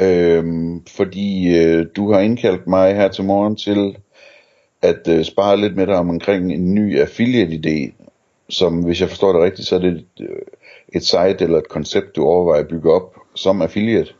Øhm, fordi øh, du har indkaldt mig her til morgen til at øh, spare lidt med dig om omkring en ny affiliate idé, som hvis jeg forstår det rigtigt, så er det et, øh, et site eller et koncept, du overvejer at bygge op som affiliate.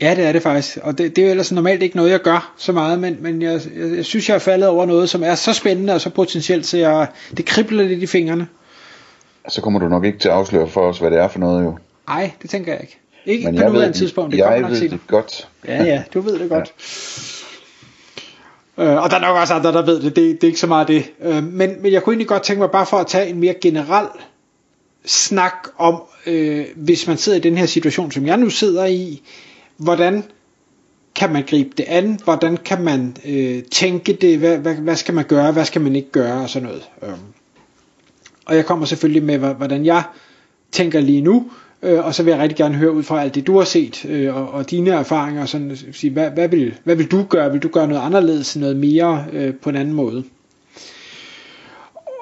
Ja, det er det faktisk. Og det, det er jo ellers normalt ikke noget, jeg gør så meget, men, men jeg, jeg, jeg synes, jeg er faldet over noget, som er så spændende og så potentielt, så jeg, det kribler lidt i fingrene. Så kommer du nok ikke til at afsløre for os, hvad det er for noget jo. Nej, det tænker jeg ikke. Ikke Men på jeg ved, tidspunkt. Det jeg ved det godt. Ja, ja, du ved det godt. Ja. Øh, og der er nok også andre, der ved det. Det, det er ikke så meget det. Øh, men, men jeg kunne egentlig godt tænke mig, bare for at tage en mere generel snak om, øh, hvis man sidder i den her situation, som jeg nu sidder i, hvordan kan man gribe det an? Hvordan kan man øh, tænke det? Hvad, hvad, hvad skal man gøre? Hvad skal man ikke gøre? Og sådan noget. Øh. Og jeg kommer selvfølgelig med, hvordan jeg tænker lige nu, øh, og så vil jeg rigtig gerne høre ud fra alt det, du har set, øh, og, og dine erfaringer, sådan, sige, hvad, hvad, vil, hvad vil du gøre? Vil du gøre noget anderledes, noget mere øh, på en anden måde?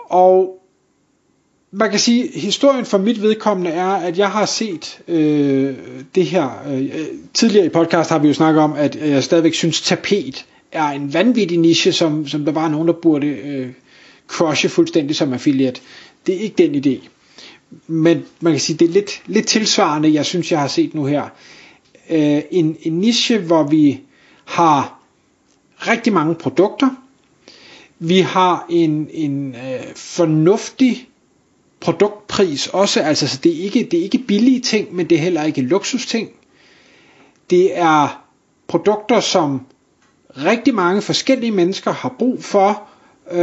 Og man kan sige, historien for mit vedkommende er, at jeg har set øh, det her, øh, tidligere i podcast har vi jo snakket om, at jeg stadigvæk synes, tapet er en vanvittig niche, som, som der var nogen, der burde øh, crushe fuldstændig som affiliate. Det er ikke den idé. Men man kan sige, det er lidt, lidt tilsvarende, jeg synes, jeg har set nu her. Øh, en, en niche, hvor vi har rigtig mange produkter. Vi har en, en øh, fornuftig produktpris også, altså så det er, ikke, det er ikke billige ting, men det er heller ikke luksusting. Det er produkter, som rigtig mange forskellige mennesker har brug for. Øh,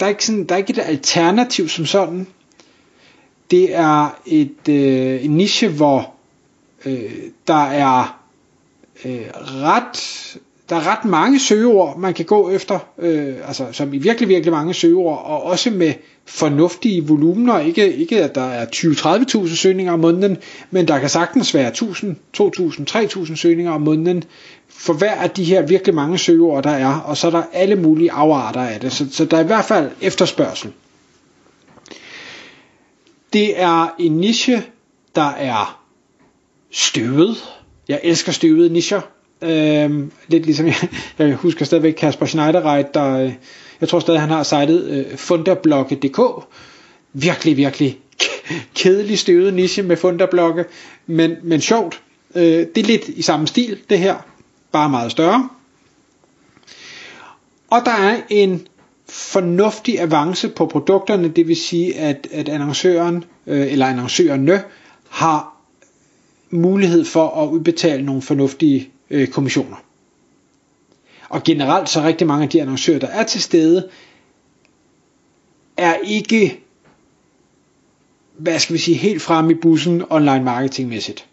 der, er ikke sådan, der er ikke et alternativ som sådan. Det er et øh, en niche, hvor øh, der er øh, ret der er ret mange søgeord, man kan gå efter, øh, altså som i virkelig, virkelig mange søgeord, og også med fornuftige volumener. Ikke, ikke at der er 20-30.000 søgninger om måneden, men der kan sagtens være 1000, 2000, 3000 søgninger om måneden for hver af de her virkelig mange søgeord, der er, og så er der alle mulige afarter af det. Så, så der er i hvert fald efterspørgsel. Det er en niche, der er støvet. Jeg elsker støvede nicher. Øhm, lidt ligesom jeg, jeg husker stadigvæk Kasper Schneiderreit, der, øh, jeg tror stadig han har sitet øh, funderblogge.dk. Virkelig, virkelig kedelig støvet niche med funderblokke, men, men sjovt. Øh, det er lidt i samme stil, det her, bare meget større. Og der er en fornuftig avance på produkterne, det vil sige, at, at annoncøren øh, eller annoncørerne har mulighed for at udbetale nogle fornuftige øh, kommissioner. Og generelt så rigtig mange af de annoncører, der er til stede, er ikke, hvad skal vi sige, helt fremme i bussen online marketingmæssigt.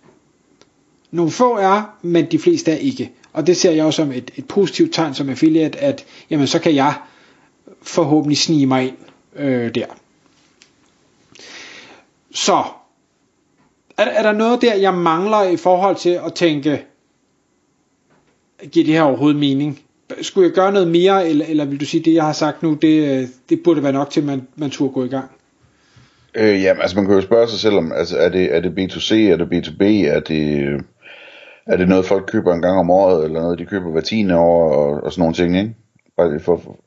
Nogle få er, men de fleste er ikke. Og det ser jeg også som et, et positivt tegn som affiliate, at jamen, så kan jeg forhåbentlig snige mig ind øh, der. Så, er, er der noget der, jeg mangler i forhold til at tænke, giver det her overhovedet mening? Skulle jeg gøre noget mere, eller, eller vil du sige, det jeg har sagt nu, det, øh, det burde være nok til, at man, man turde gå i gang? Øh, jamen, altså man kan jo spørge sig selv om, altså er det, er det B2C, er det B2B, er det, er det noget folk køber en gang om året, eller noget de køber hver tiende år, og, og sådan nogle ting, ikke? Bare for, for,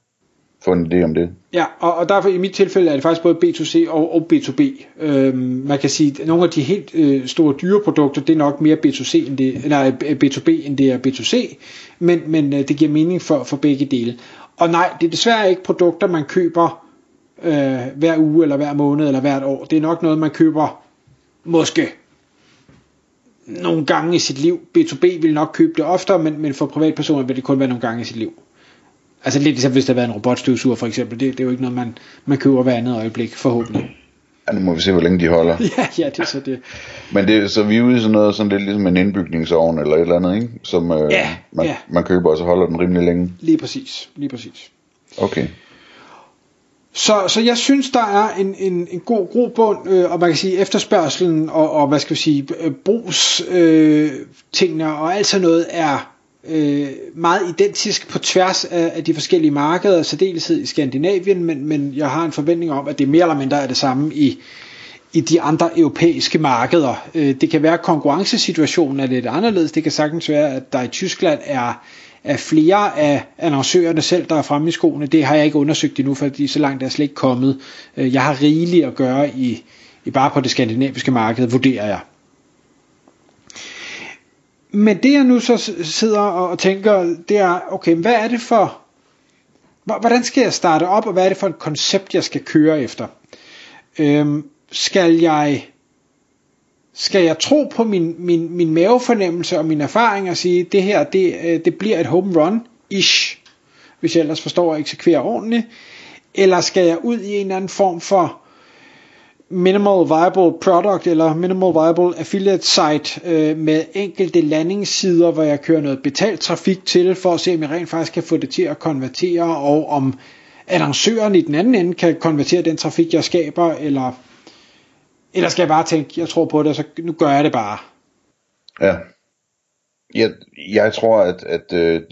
få en idé om det. Ja, og, og derfor i mit tilfælde er det faktisk både B2C og, og B2B. Øhm, man kan sige, at nogle af de helt øh, store dyre produkter, det er nok mere B2C end det, eller B2B end det er B2C, men, men øh, det giver mening for, for begge dele. Og nej, det er desværre ikke produkter, man køber øh, hver uge, eller hver måned, eller hvert år. Det er nok noget, man køber måske nogle gange i sit liv. B2B vil nok købe det oftere, men, men for privatpersoner vil det kun være nogle gange i sit liv. Altså lidt ligesom hvis der været en robotstøvsuger for eksempel. Det, det er jo ikke noget, man, man køber hver andet øjeblik, forhåbentlig. Ja, nu må vi se, hvor længe de holder. ja, ja, det er så det. Men det, så vi er ude i sådan noget, sådan lidt ligesom en indbygningsovn eller et eller andet, ikke? Som øh, Ja, man, ja. man køber, og så holder den rimelig længe. Lige præcis, lige præcis. Okay. Så, så jeg synes, der er en, en, en god grobund, øh, og man kan sige efterspørgselen og, og hvad skal vi sige, øh, brugs øh, tingene og alt sådan noget er øh, meget identisk på tværs af, af de forskellige markeder, særdeleshed i Skandinavien, men, men jeg har en forventning om, at det mere eller mindre er det samme i, i de andre europæiske markeder. Øh, det kan være, at konkurrencesituationen er lidt anderledes. Det kan sagtens være, at der i Tyskland er, er flere af annoncørerne selv, der er fremme i skoene. Det har jeg ikke undersøgt endnu, fordi så langt er jeg slet ikke kommet. Øh, jeg har rigeligt at gøre i, i bare på det skandinaviske marked, vurderer jeg. Men det jeg nu så sidder og tænker, det er, okay, hvad er det for, hvordan skal jeg starte op, og hvad er det for et koncept, jeg skal køre efter? Øhm, skal jeg skal jeg tro på min, min, min mavefornemmelse og min erfaring og sige, det her, det, øh, det bliver et home run, ish, hvis jeg ellers forstår at eksekvere ordentligt, eller skal jeg ud i en eller anden form for minimal viable product eller minimal viable affiliate site øh, med enkelte landingssider, hvor jeg kører noget betalt trafik til, for at se, om jeg rent faktisk kan få det til at konvertere, og om annoncøren i den anden ende kan konvertere den trafik, jeg skaber, eller, eller skal jeg bare tænke, jeg tror på det, så nu gør jeg det bare. Ja. Jeg, jeg tror, at, at, øh,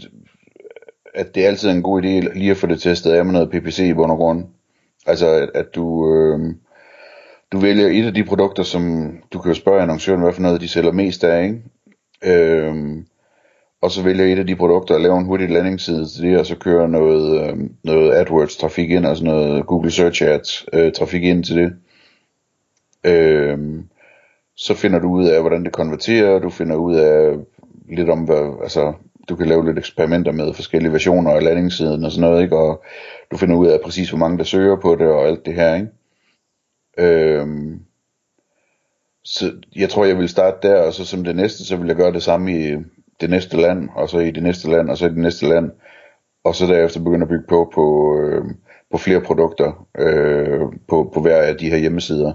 at det er altid en god idé lige at få det testet af med noget PPC i bund og grund. Altså, at, at du, øh, du vælger et af de produkter, som du kan jo spørge annoncøren, hvad for noget de sælger mest af, ikke? Øhm, og så vælger et af de produkter og laver en hurtig landingsside til det, og så kører noget, øh, noget AdWords trafik ind, altså noget Google Search Ads øh, trafik ind til det. Øhm, så finder du ud af, hvordan det konverterer, du finder ud af lidt om, hvad, altså, du kan lave lidt eksperimenter med forskellige versioner af landingssiden og sådan noget, ikke? og du finder ud af præcis, hvor mange der søger på det og alt det her, ikke? Øhm, så jeg tror, jeg vil starte der, og så som det næste, så vil jeg gøre det samme i det næste land, og så i det næste land, og så i det næste land, og så derefter begynde at bygge på på, øh, på flere produkter øh, på, på hver af de her hjemmesider.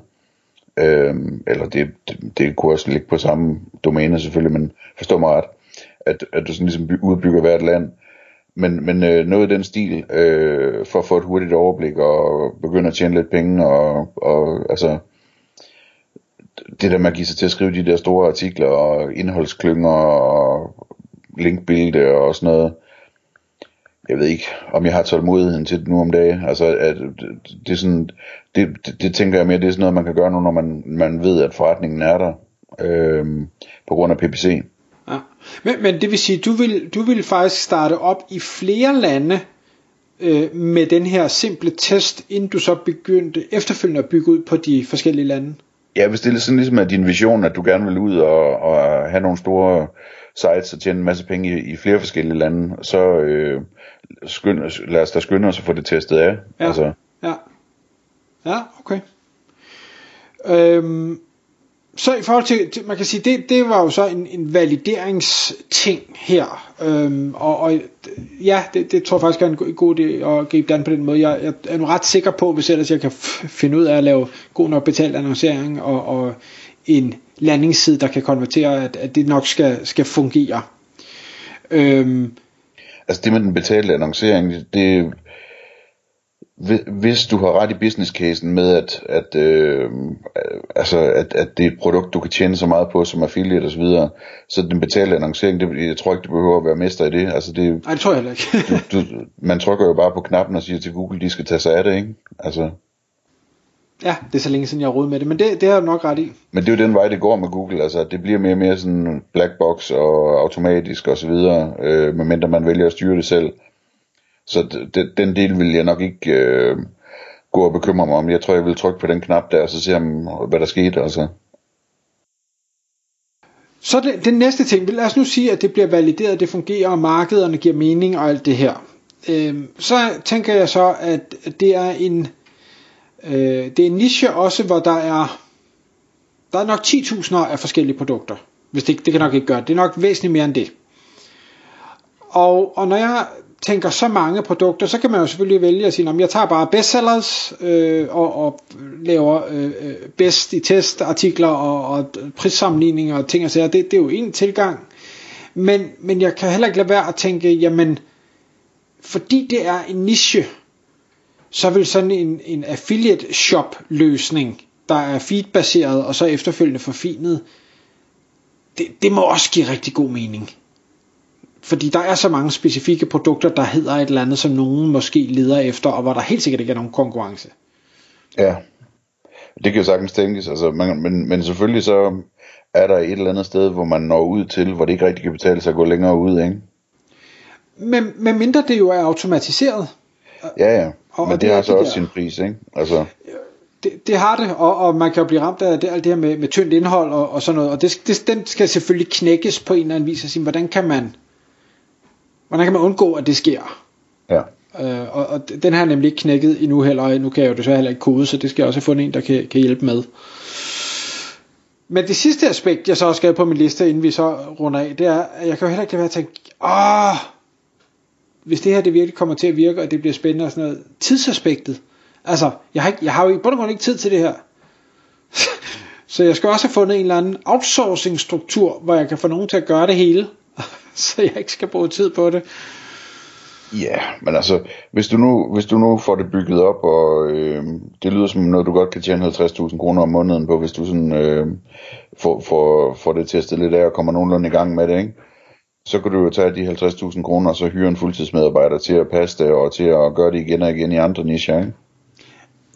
Øhm, eller det, det, det kunne også ligge på samme domæne selvfølgelig, men forstå mig ret, at, at du sådan ligesom udbygger hvert land. Men, men øh, noget i den stil, øh, for at få et hurtigt overblik og begynde at tjene lidt penge, og, og altså, det der med at give sig til at skrive de der store artikler og indholdsklynger og linkbilde og sådan noget, jeg ved ikke, om jeg har tålmodigheden til det nu om dagen. Altså, at, det, det er sådan, det, det, det, tænker jeg mere, det er sådan noget, man kan gøre nu, når man, man ved, at forretningen er der, øh, på grund af PPC. Ja. Men, men det vil sige, du vil, du vil faktisk starte op i flere lande øh, med den her simple test, inden du så begyndte efterfølgende at bygge ud på de forskellige lande. Ja, hvis det er sådan ligesom at din vision, at du gerne vil ud og, og have nogle store sites og tjene en masse penge i, i flere forskellige lande, så øh, skynd, lad os da skynde os at få det testet af. Ja. Altså, Ja, ja okay. Øhm, så i forhold til, til man kan sige, det, det var jo så en, en valideringsting her. Øhm, og, og ja, det, det tror jeg faktisk er en, en god idé at gribe det an på den måde. Jeg, jeg er nu ret sikker på, hvis ellers jeg kan finde ud af at lave god nok betalt annoncering og, og en landingsside, der kan konvertere, at, at det nok skal, skal fungere. Øhm, altså det med den betalte annoncering, det hvis du har ret i business casen med at at øh, altså at, at det er et produkt du kan tjene så meget på som affiliate og så så den betalte annoncering, det, jeg tror ikke du behøver at være mester i det. Altså det nej, det tror jeg heller ikke. du, du, man trykker jo bare på knappen og siger til Google, de skal tage sig af det, ikke? Altså, ja, det er så længe siden, jeg har rodet med det, men det, det har jeg nok ret i. men det er jo den vej, det går med Google, altså det bliver mere og mere sådan black box og automatisk og så videre, øh, medmindre man vælger at styre det selv. Så d- d- den del vil jeg nok ikke øh, gå og bekymre mig om. Jeg tror, jeg vil trykke på den knap der, og så se, om, hvad der skete. Altså. Så det, den næste ting, lad os nu sige, at det bliver valideret, det fungerer, og markederne giver mening og alt det her. Øh, så tænker jeg så, at det er en øh, det er en niche også, hvor der er der er nok 10.000 af forskellige produkter. Hvis det, det kan nok ikke gøre det. Det er nok væsentligt mere end det. Og, og når jeg tænker så mange produkter, så kan man jo selvfølgelig vælge at sige, at jeg tager bare bestsellers øh, og, og laver øh, øh bedst i testartikler og, og prissammenligninger og ting og sager. Det, det er jo en tilgang. Men, men jeg kan heller ikke lade være at tænke, jamen, fordi det er en niche, så vil sådan en, en affiliate shop løsning, der er feedbaseret og så efterfølgende forfinet, det, det må også give rigtig god mening. Fordi der er så mange specifikke produkter, der hedder et eller andet, som nogen måske leder efter, og hvor der helt sikkert ikke er nogen konkurrence. Ja, det kan jo sagtens tænkes, altså, man, men, men selvfølgelig så er der et eller andet sted, hvor man når ud til, hvor det ikke rigtig kan betale sig at gå længere ud, ikke? Men, men mindre det jo er automatiseret. Ja, ja, og, men og det, det har så også der. sin pris, ikke? Altså. Det, det har det, og, og man kan jo blive ramt af det, alt det her med, med tyndt indhold og, og sådan noget, og det, det, den skal selvfølgelig knækkes på en eller anden vis, og sige, hvordan kan man hvordan kan man undgå, at det sker? Ja. Øh, og, og den har jeg nemlig ikke knækket endnu heller, nu kan jeg jo desværre heller ikke kode, så det skal jeg også have fundet en, der kan, kan hjælpe med. Men det sidste aspekt, jeg så også skrev på min liste, inden vi så runder af, det er, at jeg kan jo heller ikke lade være at tænke, åh, hvis det her det virkelig kommer til at virke, og det bliver spændende og sådan noget, tidsaspektet. Altså, jeg har, ikke, jeg har jo i bund og grund ikke tid til det her. så jeg skal også have fundet en eller anden outsourcing struktur, hvor jeg kan få nogen til at gøre det hele. så jeg ikke skal bruge tid på det. Ja, men altså, hvis du nu, hvis du nu får det bygget op, og øh, det lyder som noget, du godt kan tjene 50.000 kroner om måneden på, hvis du sådan øh, får, får, får det testet lidt af og kommer nogenlunde i gang med det, ikke? så kan du jo tage de 50.000 kroner og så hyre en fuldtidsmedarbejder til at passe det, og til at gøre det igen og igen i andre nicher, ikke?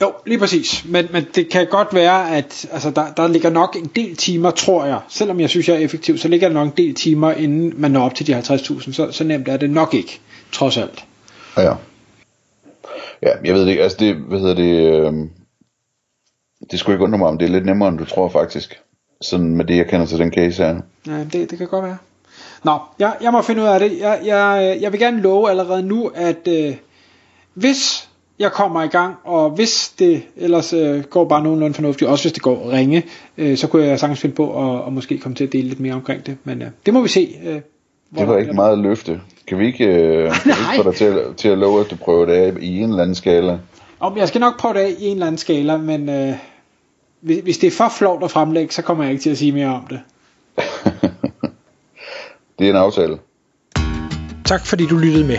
Jo, lige præcis. Men, men det kan godt være, at altså, der, der ligger nok en del timer, tror jeg. Selvom jeg synes, jeg er effektiv, så ligger der nok en del timer, inden man når op til de 50.000. Så, så nemt er det nok ikke, trods alt. Ja. Ja, jeg ved det ikke. Altså det, hvad hedder det... Øh, det skulle ikke undre mig, om det er lidt nemmere, end du tror faktisk. Sådan med det, jeg kender til den case her. Ja, det, det kan godt være. Nå, jeg, jeg må finde ud af det. Jeg, jeg, jeg vil gerne love allerede nu, at øh, hvis jeg kommer i gang, og hvis det ellers øh, går bare nogenlunde fornuftigt, også hvis det går ringe, øh, så kunne jeg sagtens finde på at, at måske komme til at dele lidt mere omkring det. Men øh, det må vi se. Øh, det var ikke meget løfte. Kan vi ikke, øh, kan vi ikke få dig til, til at love, at du prøver det af i en eller anden skala? Om jeg skal nok prøve det af i en eller anden skala, men øh, hvis, hvis det er for flot at fremlægge, så kommer jeg ikke til at sige mere om det. det er en aftale. Tak fordi du lyttede med.